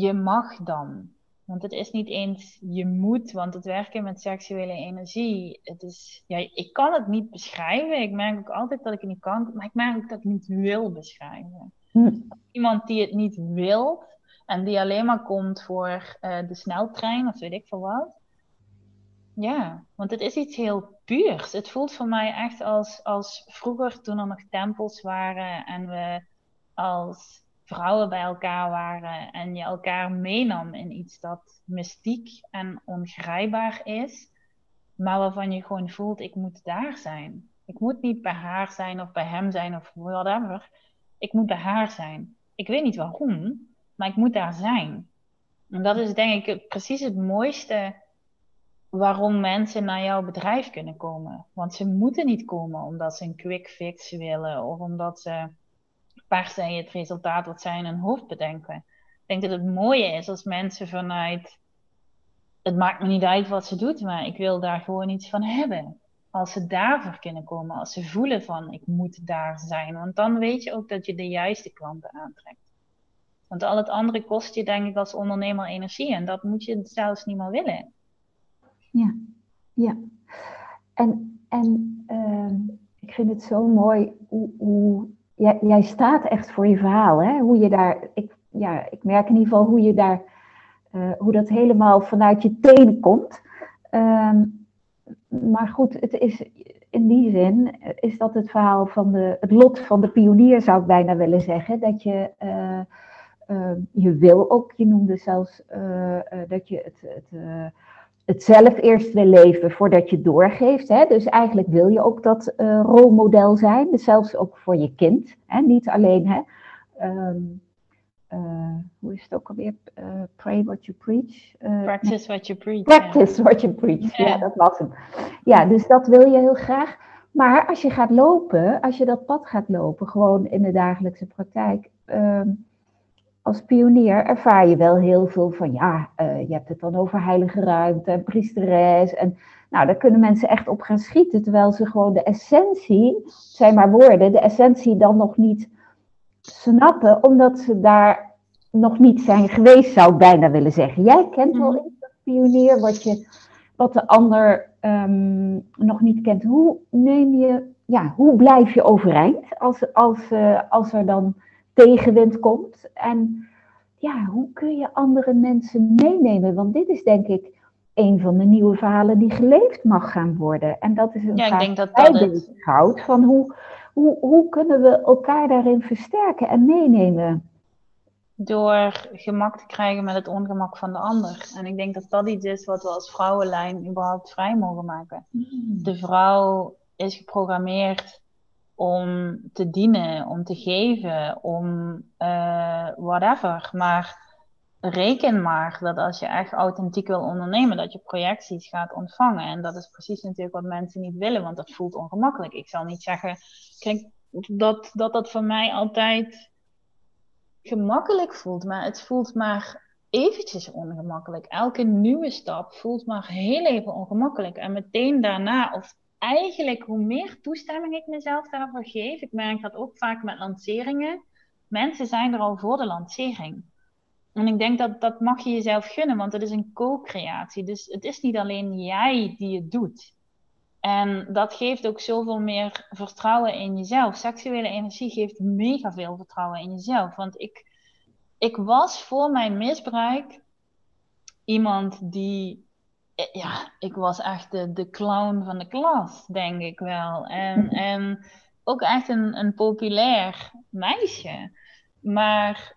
je mag dan. Want het is niet eens je moet, want het werken met seksuele energie, het is, ja, ik kan het niet beschrijven. Ik merk ook altijd dat ik het niet kan, maar ik merk ook dat ik het niet wil beschrijven. Hm. Iemand die het niet wil en die alleen maar komt voor uh, de sneltrein of weet ik veel wat. Ja, want het is iets heel puurs. Het voelt voor mij echt als, als vroeger toen er nog tempels waren en we als vrouwen bij elkaar waren en je elkaar meenam in iets dat mystiek en ongrijpbaar is, maar waarvan je gewoon voelt, ik moet daar zijn. Ik moet niet bij haar zijn of bij hem zijn of whatever. Ik moet bij haar zijn. Ik weet niet waarom, maar ik moet daar zijn. En dat is denk ik precies het mooiste waarom mensen naar jouw bedrijf kunnen komen. Want ze moeten niet komen omdat ze een quick fix willen of omdat ze per se het resultaat wat zij in hun hoofd bedenken. Ik denk dat het mooie is als mensen vanuit het maakt me niet uit wat ze doet, maar ik wil daar gewoon iets van hebben. Als ze daarvoor kunnen komen, als ze voelen van ik moet daar zijn. Want dan weet je ook dat je de juiste klanten aantrekt. Want al het andere kost je denk ik als ondernemer energie en dat moet je zelfs niet meer willen. Ja, ja. En, en uh, ik vind het zo mooi hoe, hoe jij, staat echt voor je verhaal. Hè? Hoe je daar, ik, ja, ik merk in ieder geval hoe je daar, uh, hoe dat helemaal vanuit je tenen komt. Um, maar goed, het is in die zin is dat het verhaal van de, het lot van de pionier, zou ik bijna willen zeggen. Dat je, uh, uh, je wil ook, je noemde zelfs dat je het, het het zelf eerst wil leven voordat je doorgeeft. Hè? Dus eigenlijk wil je ook dat uh, rolmodel zijn, dus zelfs ook voor je kind. Hè? Niet alleen, hè? Um, uh, hoe is het ook alweer? Uh, pray what you preach. practice what you preach. Practice yeah. what you preach, ja. ja, dat was hem. Ja, dus dat wil je heel graag. Maar als je gaat lopen, als je dat pad gaat lopen, gewoon in de dagelijkse praktijk, um, als pionier ervaar je wel heel veel van, ja, uh, je hebt het dan over heilige ruimte en priesteres. En nou, daar kunnen mensen echt op gaan schieten, terwijl ze gewoon de essentie, zijn maar woorden, de essentie dan nog niet snappen, omdat ze daar nog niet zijn geweest, zou ik bijna willen zeggen. Jij kent wel iets als pionier wat, je, wat de ander um, nog niet kent. Hoe neem je, ja, hoe blijf je overeind als, als, uh, als er dan tegenwind komt. En ja, hoe kun je andere mensen meenemen? Want dit is denk ik een van de nieuwe verhalen die geleefd mag gaan worden. En dat is een ja, ik denk dat dat het... houdt van hoe, hoe, hoe kunnen we elkaar daarin versterken en meenemen? Door gemak te krijgen met het ongemak van de ander. En ik denk dat dat iets is wat we als vrouwenlijn überhaupt vrij mogen maken. Mm. De vrouw is geprogrammeerd om te dienen, om te geven, om uh, whatever. Maar reken maar dat als je echt authentiek wil ondernemen, dat je projecties gaat ontvangen. En dat is precies natuurlijk wat mensen niet willen, want dat voelt ongemakkelijk. Ik zal niet zeggen, kijk, dat dat, dat voor mij altijd gemakkelijk voelt, maar het voelt maar eventjes ongemakkelijk. Elke nieuwe stap voelt maar heel even ongemakkelijk. En meteen daarna, of eigenlijk hoe meer toestemming ik mezelf daarvoor geef, ik merk dat ook vaak met lanceringen, mensen zijn er al voor de lancering. En ik denk dat dat mag je jezelf gunnen, want het is een co-creatie. Dus het is niet alleen jij die het doet. En dat geeft ook zoveel meer vertrouwen in jezelf. Seksuele energie geeft mega veel vertrouwen in jezelf. Want ik, ik was voor mijn misbruik iemand die ja, ik was echt de, de clown van de klas, denk ik wel. En, en ook echt een, een populair meisje. Maar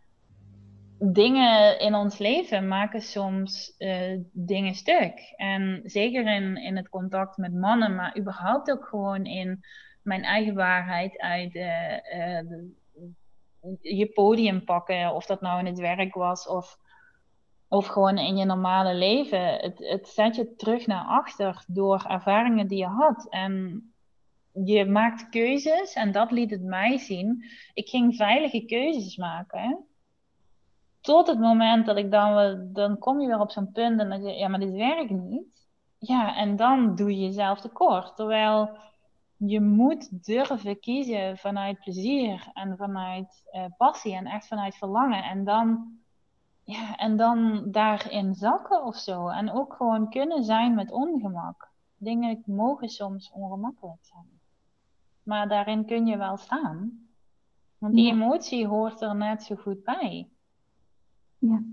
dingen in ons leven maken soms uh, dingen stuk. En zeker in, in het contact met mannen, maar überhaupt ook gewoon in mijn eigen waarheid uit uh, uh, de, je podium pakken. Of dat nou in het werk was of of gewoon in je normale leven. Het, het zet je terug naar achter door ervaringen die je had. En je maakt keuzes en dat liet het mij zien. Ik ging veilige keuzes maken. Tot het moment dat ik dan, dan kom je weer op zo'n punt en dan zeg je, ja, maar dit werkt niet. Ja, en dan doe je jezelf tekort. Terwijl je moet durven kiezen vanuit plezier en vanuit uh, passie en echt vanuit verlangen. En dan ja, en dan daarin zakken of zo. En ook gewoon kunnen zijn met ongemak. Dingen mogen soms ongemakkelijk zijn. Maar daarin kun je wel staan. Want die emotie hoort er net zo goed bij. Ja.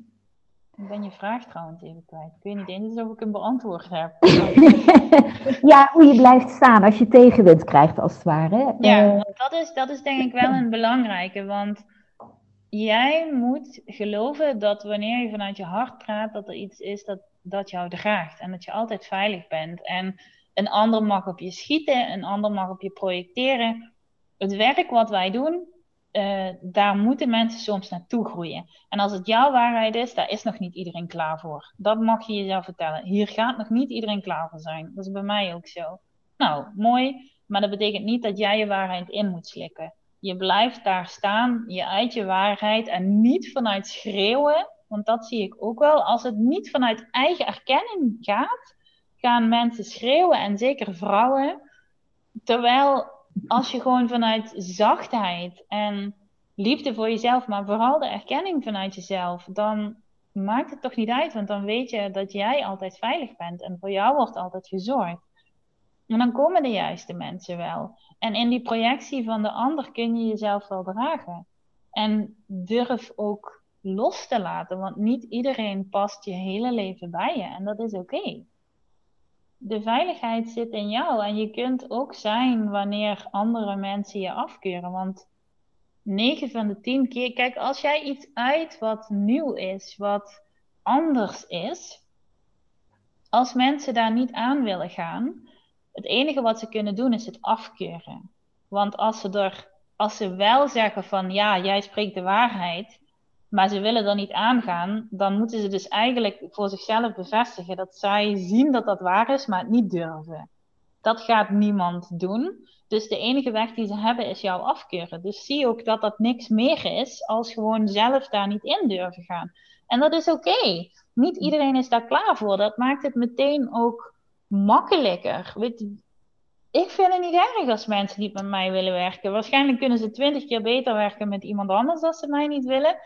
Ik ben je vraag trouwens even kwijt. Ik weet niet eens of ik hem beantwoord heb. ja, hoe je blijft staan als je tegenwind krijgt, als het ware. Ja, uh, dat, is, dat is denk ik wel een belangrijke. Want jij moet geloven dat wanneer je vanuit je hart praat, dat er iets is dat, dat jou draagt en dat je altijd veilig bent. En een ander mag op je schieten, een ander mag op je projecteren. Het werk wat wij doen, uh, daar moeten mensen soms naartoe groeien. En als het jouw waarheid is, daar is nog niet iedereen klaar voor. Dat mag je jezelf vertellen. Hier gaat nog niet iedereen klaar voor zijn. Dat is bij mij ook zo. Nou, mooi, maar dat betekent niet dat jij je waarheid in moet slikken. Je blijft daar staan, je uit je waarheid en niet vanuit schreeuwen, want dat zie ik ook wel. Als het niet vanuit eigen erkenning gaat, gaan mensen schreeuwen en zeker vrouwen. Terwijl als je gewoon vanuit zachtheid en liefde voor jezelf, maar vooral de erkenning vanuit jezelf, dan maakt het toch niet uit, want dan weet je dat jij altijd veilig bent en voor jou wordt altijd gezorgd. En dan komen de juiste mensen wel. En in die projectie van de ander kun je jezelf wel dragen. En durf ook los te laten, want niet iedereen past je hele leven bij je en dat is oké de veiligheid zit in jou. En je kunt ook zijn wanneer andere mensen je afkeuren. Want 9 van de 10 keer, kijk, als jij iets uit wat nieuw is, wat anders is, als mensen daar niet aan willen gaan, het enige wat ze kunnen doen is het afkeuren. Want als ze, er, als ze wel zeggen van ja, jij spreekt de waarheid, maar ze willen er niet aangaan, dan moeten ze dus eigenlijk voor zichzelf bevestigen dat zij zien dat dat waar is, maar het niet durven. Dat gaat niemand doen. Dus de enige weg die ze hebben is jou afkeuren. Dus zie ook dat dat niks meer is als gewoon zelf daar niet in durven gaan. En dat is oké. Niet iedereen is daar klaar voor. Dat maakt het meteen ook makkelijker. Ik vind het niet erg als mensen niet met mij willen werken. Waarschijnlijk kunnen ze twintig keer beter werken met iemand anders als ze mij niet willen.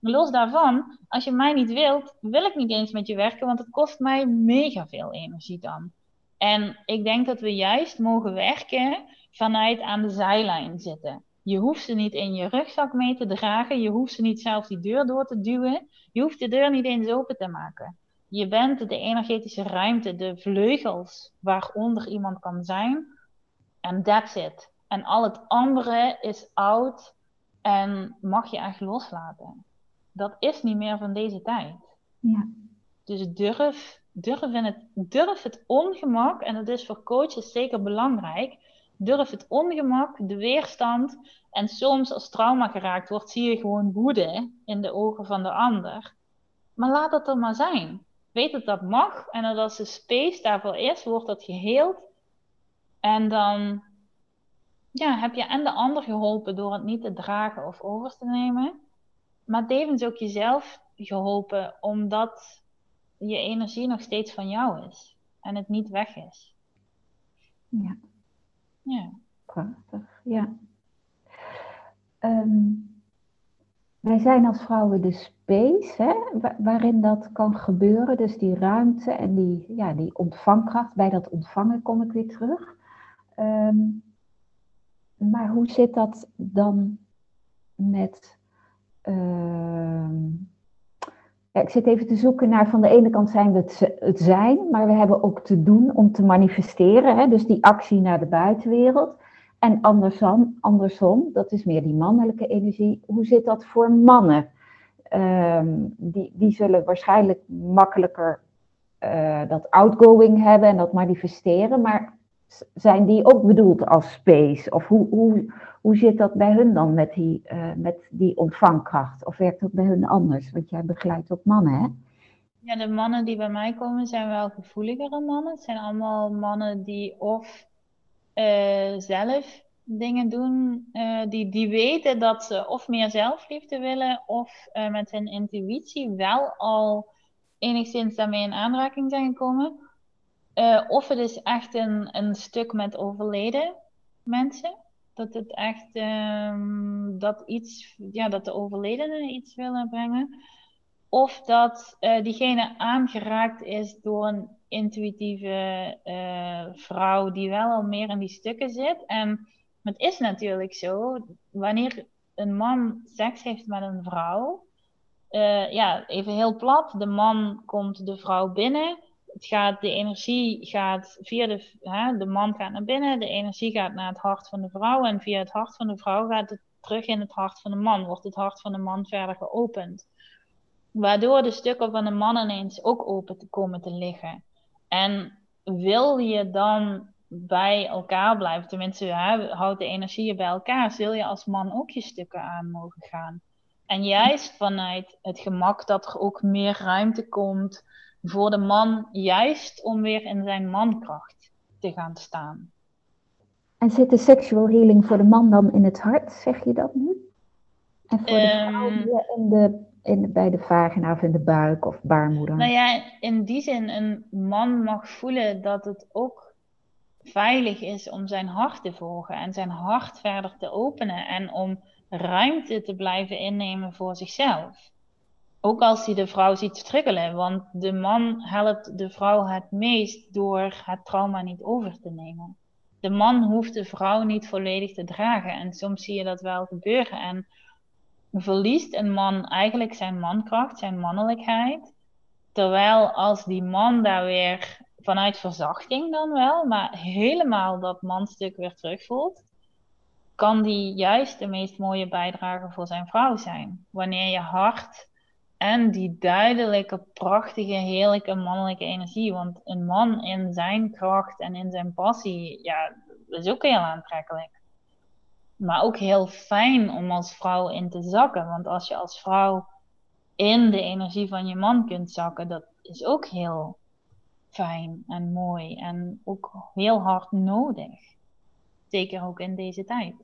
Los daarvan, als je mij niet wilt, wil ik niet eens met je werken, want het kost mij mega veel energie dan. En ik denk dat we juist mogen werken vanuit aan de zijlijn zitten. Je hoeft ze niet in je rugzak mee te dragen. Je hoeft ze niet zelf die deur door te duwen. Je hoeft de deur niet eens open te maken. Je bent de energetische ruimte, de vleugels waaronder iemand kan zijn. En that's it. En al het andere is oud en mag je echt loslaten dat is niet meer van deze tijd. Ja. Dus durf, durf, in het, durf het ongemak, en dat is voor coaches zeker belangrijk, durf het ongemak, de weerstand, en soms als trauma geraakt wordt, zie je gewoon woede in de ogen van de ander. Maar laat dat er maar zijn. Weet dat dat mag en dat als de space daarvoor is, wordt dat geheeld. En dan ja, heb je en de ander geholpen door het niet te dragen of over te nemen maar tevens ook jezelf geholpen, omdat je energie nog steeds van jou is en het niet weg is. Ja. Ja. Prachtig, ja. Ehm, wij zijn als vrouwen de space hè, waarin dat kan gebeuren. Dus die ruimte en die, ja, die ontvangkracht. Bij dat ontvangen kom ik weer terug. Ehm, maar hoe zit dat dan met Ehm, ik zit even te zoeken naar, van de ene kant zijn we het, het zijn, maar we hebben ook te doen om te manifesteren. Hè? Dus die actie naar de buitenwereld. En andersom, andersom, dat is meer die mannelijke energie. Hoe zit dat voor mannen? Ehm, die, die zullen waarschijnlijk makkelijker uh, dat outgoing hebben en dat manifesteren. Maar zijn die ook bedoeld als space? Of hoe, hoe, hoe zit dat bij hun dan met die, uh, met die ontvangkracht? Of werkt dat bij hun anders? Want jij begeleidt ook mannen, hè? Ja, de mannen die bij mij komen zijn wel gevoeligere mannen. Het zijn allemaal mannen die of uh, zelf dingen doen, uh, die, die weten dat ze of meer zelfliefde willen, of met hun intuïtie wel al enigszins daarmee in aanraking zijn gekomen. of het is echt een, een stuk met overleden mensen dat het echt um, dat iets, ja, dat de overledene iets willen brengen. Of dat uh, diegene aangeraakt is door een intuïtieve uh, vrouw die wel al meer in die stukken zit. En het is natuurlijk zo, wanneer een man seks heeft met een vrouw, uh, ja, even heel plat, de man komt de vrouw binnen het gaat, de energie gaat via de, hè, de man gaat naar binnen, de energie gaat naar het hart van de vrouw en via het hart van de vrouw gaat het terug in het hart van de man, wordt het hart van de man verder geopend. Waardoor de stukken van de man ineens ook open te komen te liggen. En wil je dan bij elkaar blijven, tenminste houdt de energieën bij elkaar, zul je als man ook je stukken aan mogen gaan. En juist vanuit het gemak dat er ook meer ruimte komt voor de man, juist om weer in zijn mankracht te gaan staan. En zit de sexual healing voor de man dan in het hart, zeg je dat nu? En voor de vrouw ehm, in de, in bij de vagina of in de buik of baarmoeder? Nou ja, in die zin, een man mag voelen dat het ook veilig is om zijn hart te volgen en zijn hart verder te openen en om ruimte te blijven innemen voor zichzelf. Ook als hij de vrouw ziet struggelen, want de man helpt de vrouw het meest door het trauma niet over te nemen. De man hoeft de vrouw niet volledig te dragen en soms zie je dat wel gebeuren en verliest een man eigenlijk zijn mankracht, zijn mannelijkheid. Terwijl als die man daar weer vanuit verzachting dan wel, maar helemaal dat manstuk weer terugvoelt, kan die juist de meest mooie bijdrage voor zijn vrouw zijn. Wanneer je hart en die duidelijke, prachtige, heerlijke mannelijke energie. Want een man in zijn kracht en in zijn passie, ja, dat is ook heel aantrekkelijk. Maar ook heel fijn om als vrouw in te zakken. Want als je als vrouw in de energie van je man kunt zakken, dat is ook heel fijn en mooi. En ook heel hard nodig. Zeker ook in deze tijd.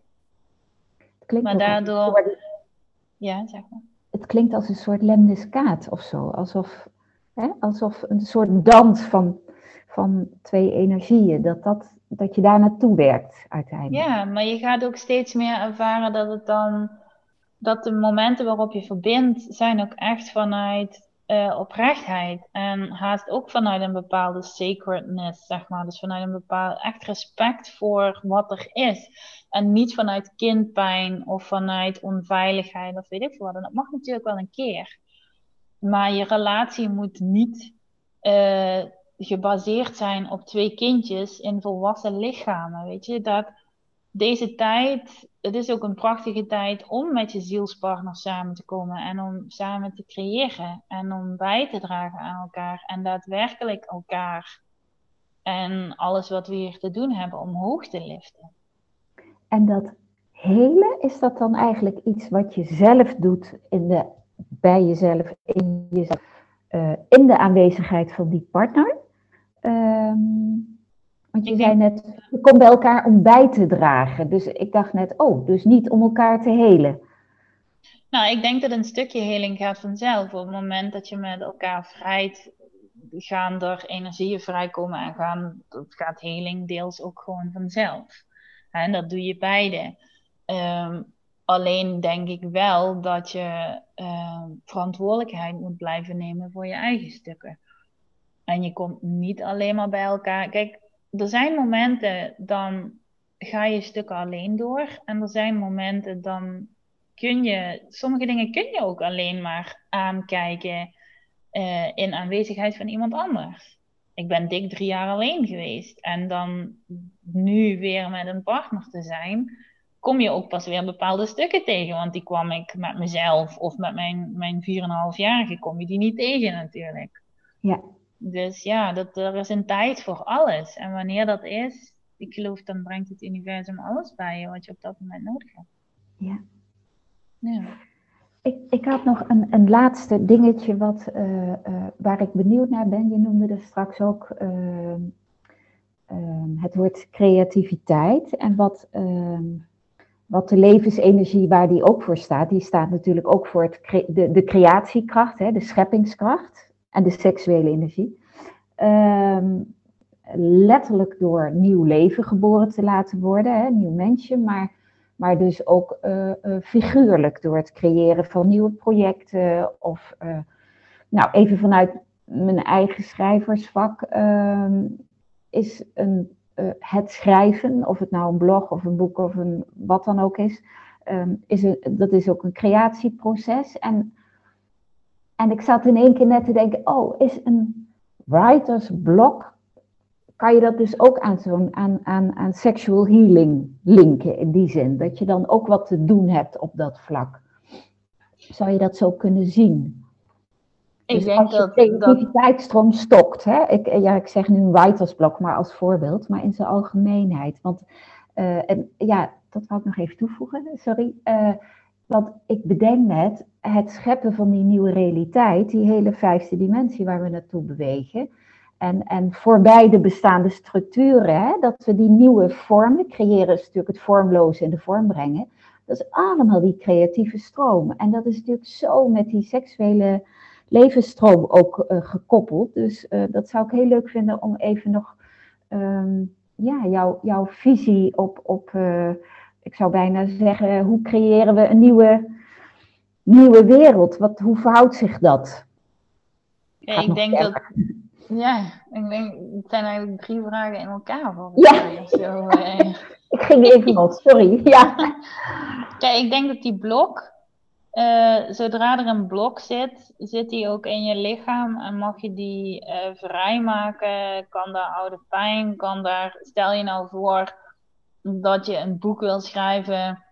Het klinkt maar daardoor. Ja, zeg maar. Het klinkt als een soort lemniskaat of zo. Alsof, hè, alsof een soort dans van, van twee energieën. Dat dat dat je daar naartoe werkt uiteindelijk. Ja, maar je gaat ook steeds meer ervaren dat het dan, dat de momenten waarop je verbindt, zijn ook echt vanuit uh, oprechtheid. En haast ook vanuit een bepaalde sacredness, zeg maar. Dus vanuit een bepaald echt respect voor wat er is. En niet vanuit kindpijn of vanuit onveiligheid of weet ik veel wat. En dat mag natuurlijk wel een keer. Maar je relatie moet niet uh, gebaseerd zijn op twee kindjes in volwassen lichamen. Weet je, dat deze tijd, het is ook een prachtige tijd om met je zielspartner samen te komen en om samen te creëren en om bij te dragen aan elkaar en daadwerkelijk elkaar en alles wat we hier te doen hebben omhoog te liften. En dat hele, is dat dan eigenlijk iets wat je zelf doet in de, bij jezelf, in, jezelf, uh, in de aanwezigheid van die partner? Um, want je zei net, je komt bij elkaar om bij te dragen. Dus ik dacht net, oh, dus niet om elkaar te helen. Nou, ik denk dat een stukje heling gaat vanzelf. Op het moment dat je met elkaar vrijt, gaan er energieën vrijkomen en gaan, dat gaat heling deels ook gewoon vanzelf. En dat doe je beide. Um, alleen denk ik wel dat je um, verantwoordelijkheid moet blijven nemen voor je eigen stukken. En je komt niet alleen maar bij elkaar. Kijk, er zijn momenten dan ga je stukken alleen door. En er zijn momenten dan kun je, sommige dingen kun je ook alleen maar aankijken uh, in aanwezigheid van iemand anders. Ik ben dik drie jaar alleen geweest. En dan nu weer met een partner te zijn, kom je ook pas weer bepaalde stukken tegen. Want die kwam ik met mezelf of met mijn, mijn 4,5-jarige, kom je die niet tegen natuurlijk. Ja. Dus ja, dat, er is een tijd voor alles. En wanneer dat is, ik geloof, dan brengt het universum alles bij je wat je op dat moment nodig hebt. Ja. ja. Ik, ik had nog een, een laatste dingetje wat, uh, uh, waar ik benieuwd naar ben. Je noemde er straks ook uh, het woord creativiteit. En wat, ehm, wat de levensenergie waar die ook voor staat, die staat natuurlijk ook voor het, de, de creatiekracht, hè, de scheppingskracht en de seksuele energie. Ehm, letterlijk door nieuw leven geboren te laten worden, hè, nieuw mensje, maar, maar dus ook uh, uh, figuurlijk door het creëren van nieuwe projecten. Of, uh, nou, even vanuit mijn eigen schrijversvak ehm, is een, het schrijven, of het nou een blog of een boek of een, wat dan ook is, um, is een, dat is ook een creatieproces. En en ik zat in één keer net te denken, oh, is een writer's block, kan je dat dus ook aan, zo'n, aan, aan, aan sexual healing linken in die zin? Dat je dan ook wat te doen hebt op dat vlak. Zou je dat zo kunnen zien? Ik dus denk als je dat- creativiteitsstroom stokt, hè? Ik, ja, ik zeg nu een writersblok maar als voorbeeld, maar in zijn algemeenheid. Want, eh, en ja, dat wou ik nog even toevoegen, sorry. Eh, want ik bedenk net, het scheppen van die nieuwe realiteit, die hele vijfde dimensie waar we naartoe bewegen, en, en voorbij de bestaande structuren, hè, dat we die nieuwe vormen creëren, is natuurlijk het vormloze in de vorm brengen. Dat is allemaal die creatieve stroom. En dat is natuurlijk zo met die seksuele levensstroom ook eh, gekoppeld. Dus eh, dat zou ik heel leuk vinden om even nog ehm, ja, jouw, jouw visie op, op eh, ik zou bijna zeggen, hoe creëren we een nieuwe, nieuwe wereld? Wat, hoe verhoudt zich dat? Ja, ik denk dat. Ja, ik denk, het zijn eigenlijk drie vragen in elkaar volgens Ja. mij zo. eh. Ik ging even los, sorry. Ja. Kijk, ik denk dat die blok, eh, zodra er een blok zit, zit die ook in je lichaam en mag je die eh, vrijmaken. Kan daar oude pijn, kan daar, stel je nou voor dat je een boek wil schrijven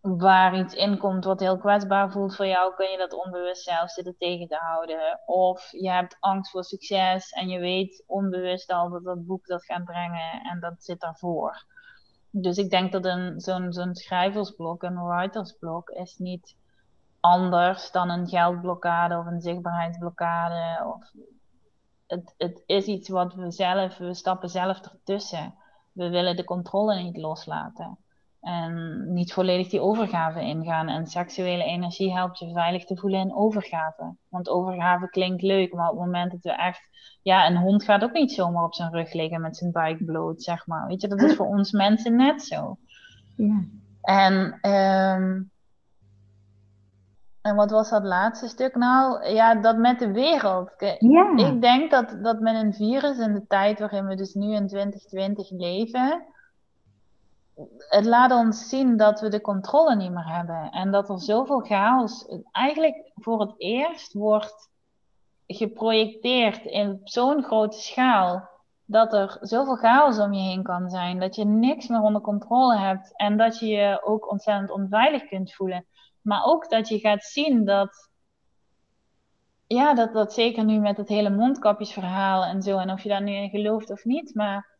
waar iets in komt wat heel kwetsbaar voelt voor jou, kun je dat onbewust zelf zitten tegen te houden. Of je hebt angst voor succes en je weet onbewust al dat dat boek dat gaat brengen en dat zit daarvoor. Dus ik denk dat een, zo'n, zo'n schrijversblok, een writersblok, is niet anders dan een geldblokkade of een zichtbaarheidsblokkade. Of het, het is iets wat we zelf, we stappen zelf ertussen. We willen de controle niet loslaten. En niet volledig die overgave ingaan. En seksuele energie helpt je veilig te voelen in overgave. Want overgave klinkt leuk, maar op het moment dat we echt. Ja, een hond gaat ook niet zomaar op zijn rug liggen met zijn buik bloot, zeg maar. Weet je, dat is voor ons mensen net zo. Ja. En, ehm, en wat was dat laatste stuk nou? Ja, dat met de wereld. Ja. Ik denk dat, dat met een virus in de tijd waarin we dus nu in 2020 leven, het laat ons zien dat we de controle niet meer hebben. En dat er zoveel chaos eigenlijk voor het eerst wordt geprojecteerd in zo'n grote schaal. Dat er zoveel chaos om je heen kan zijn. Dat je niks meer onder controle hebt. En dat je je ook ontzettend onveilig kunt voelen. Maar ook dat je gaat zien dat. Ja, dat, dat zeker nu met het hele mondkapjesverhaal en zo. En of je daar nu in gelooft of niet. Maar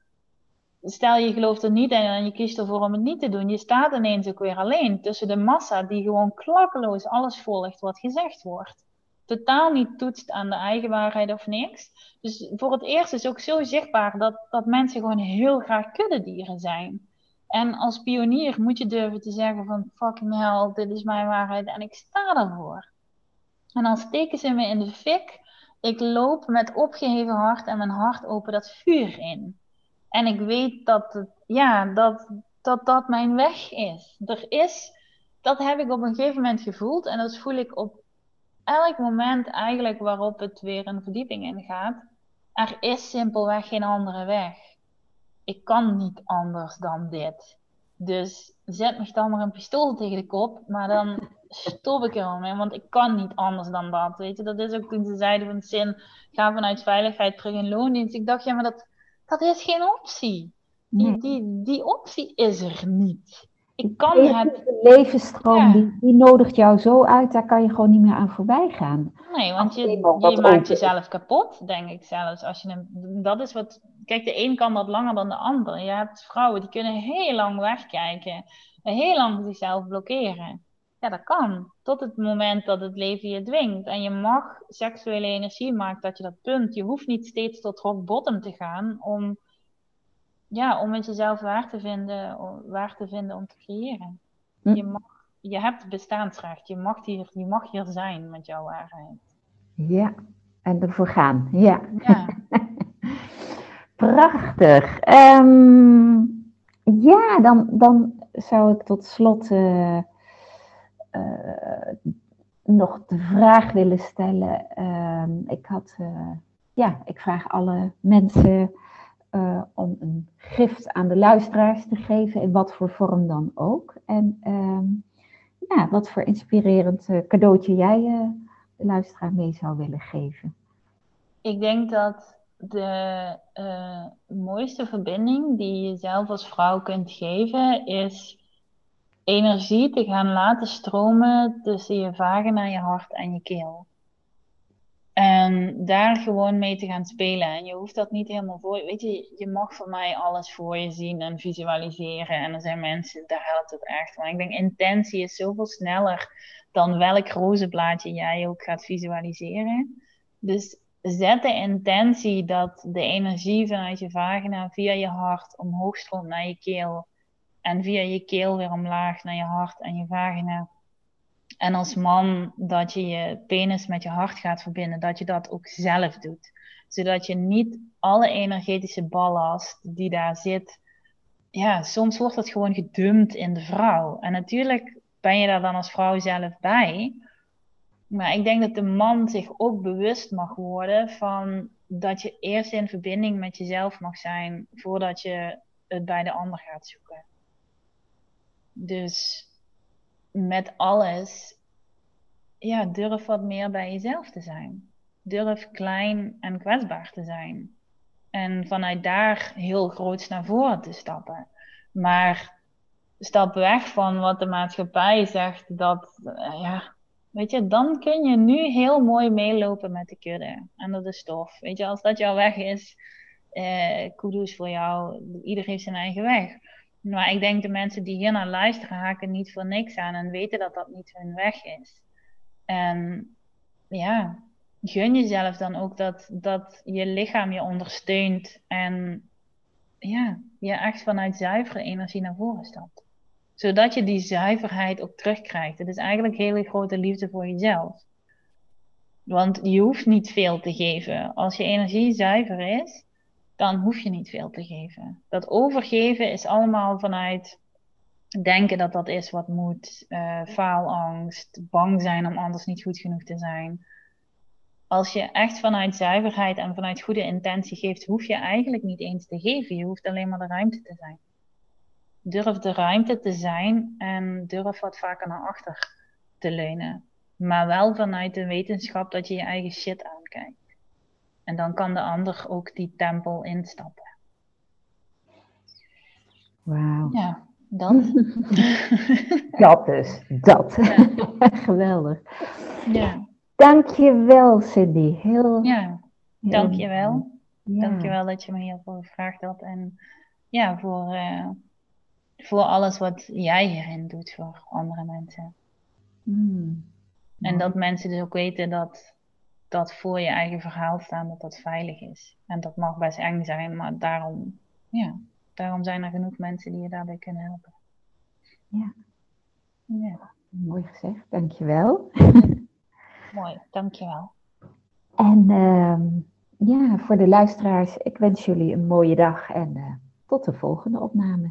stel je gelooft er niet en je kiest ervoor om het niet te doen. Je staat ineens ook weer alleen tussen de massa die gewoon klakkeloos alles volgt wat gezegd wordt. Totaal niet toetst aan de eigen waarheid of niks. Dus voor het eerst is ook zo zichtbaar dat, dat mensen gewoon heel graag kuddedieren zijn. En als pionier moet je durven te zeggen van fucking hell, dit is mijn waarheid en ik sta ervoor. En dan steken ze me in de fik. Ik loop met opgeheven hart en mijn hart open dat vuur in. En ik weet dat het, ja, dat, dat dat mijn weg is. Er is, dat heb ik op een gegeven moment gevoeld en dat voel ik op elk moment eigenlijk waarop het weer een verdieping ingaat. Er is simpelweg geen andere weg. Ik kan niet anders dan dit. Dus zet me dan maar een pistool tegen de kop, maar dan stop ik er mee, want ik kan niet anders dan dat. Weet je, dat is ook toen ze zeiden van zin, ga vanuit veiligheid terug in loondienst. Ik dacht, ja, maar dat, dat is geen optie. Die, die, die optie is er niet. Ik kan het. creatieve levensstroom, Ja. die, die nodigt jou zo uit, daar kan je gewoon niet meer aan voorbij gaan. Nee, want je, je maakt jezelf kapot, denk ik zelfs. Als je hem, dat is wat. Kijk, de een kan dat langer dan de ander. Je hebt vrouwen die kunnen heel lang wegkijken, en heel lang zichzelf blokkeren. Ja, dat kan. Tot het moment dat het leven je dwingt. En je mag seksuele energie maakt dat je dat punt. Je hoeft niet steeds tot rock bottom te gaan om, ja, om met jezelf waar te vinden, om- waar te vinden om te creëren. Hm. Je, mag, je hebt bestaansrecht. Je mag, hier, je mag hier zijn met jouw waarheid. Ja, en ervoor gaan. Ja, Ja. prachtig. Ehm, ja, dan, dan zou ik tot slot eh, eh, nog de vraag willen stellen. Ehm, ik had, eh, ja, ik vraag alle mensen om een gift aan de luisteraars te geven, in wat voor vorm dan ook. En ehm, ja, wat voor inspirerend cadeautje jij de luisteraar mee zou willen geven. Ik denk dat de eh, mooiste verbinding die je zelf als vrouw kunt geven, is energie te gaan laten stromen tussen je vagina, je hart en je keel. En daar gewoon mee te gaan spelen. En je hoeft dat niet helemaal voor. Weet je, je mag voor mij alles voor je zien en visualiseren. En er zijn mensen, daar helpt het echt. Maar ik denk, intentie is zoveel sneller dan welk rozenblaadje jij ook gaat visualiseren. Dus zet de intentie dat de energie vanuit je vagina via je hart omhoog stroomt naar je keel. En via je keel weer omlaag naar je hart en je vagina. En als man dat je je penis met je hart gaat verbinden, dat je dat ook zelf doet. Zodat je niet alle energetische ballast die daar zit, ja, soms wordt dat gewoon gedumpt in de vrouw. En natuurlijk ben je daar dan als vrouw zelf bij. Maar ik denk dat de man zich ook bewust mag worden van dat je eerst in verbinding met jezelf mag zijn voordat je het bij de ander gaat zoeken. Dus met alles, ja, durf wat meer bij jezelf te zijn. Durf klein en kwetsbaar te zijn. En vanuit daar heel groots naar voren te stappen. Maar stap weg van wat de maatschappij zegt dat, uh, ja, weet je, dan kun je nu heel mooi meelopen met de kudde en dat is tof. Weet je, als dat jouw weg is, eh, voor jou, ieder heeft zijn eigen weg. Maar ik denk de mensen die hier naar luisteren haken niet voor niks aan en weten dat dat niet hun weg is. En ja, gun jezelf dan ook dat, dat je lichaam je ondersteunt en ja, je echt vanuit zuivere energie naar voren stapt. Zodat je die zuiverheid ook terugkrijgt. Het is eigenlijk hele grote liefde voor jezelf. Want je hoeft niet veel te geven. Als je energie zuiver is, dan hoef je niet veel te geven. Dat overgeven is allemaal vanuit denken dat dat is wat moet, uh, faalangst, bang zijn om anders niet goed genoeg te zijn. Als je echt vanuit zuiverheid en vanuit goede intentie geeft, hoef je eigenlijk niet eens te geven. Je hoeft alleen maar de ruimte te zijn. Durf de ruimte te zijn en durf wat vaker naar achter te leunen. Maar wel vanuit de wetenschap dat je je eigen shit aankijkt. En dan kan de ander ook die tempel instappen. Wauw. Ja, dat. dat dus, dat. Ja. Geweldig. Ja. Dankjewel Cindy. Heel, ja, dankjewel. Ja. Dankjewel dat je me hiervoor gevraagd had. En ja, voor, uh, voor alles wat jij hierin doet voor andere mensen. Mm. En dat mensen dus ook weten dat dat voor je eigen verhaal staan, dat dat veilig is. En dat mag best eng zijn, maar daarom, ja, daarom zijn er genoeg mensen die je daarbij kunnen helpen. Ja. Ja. Mooi gezegd, dankjewel. Mooi, dankjewel. En uh, ja, voor de luisteraars, ik wens jullie een mooie dag en uh, tot de volgende opname.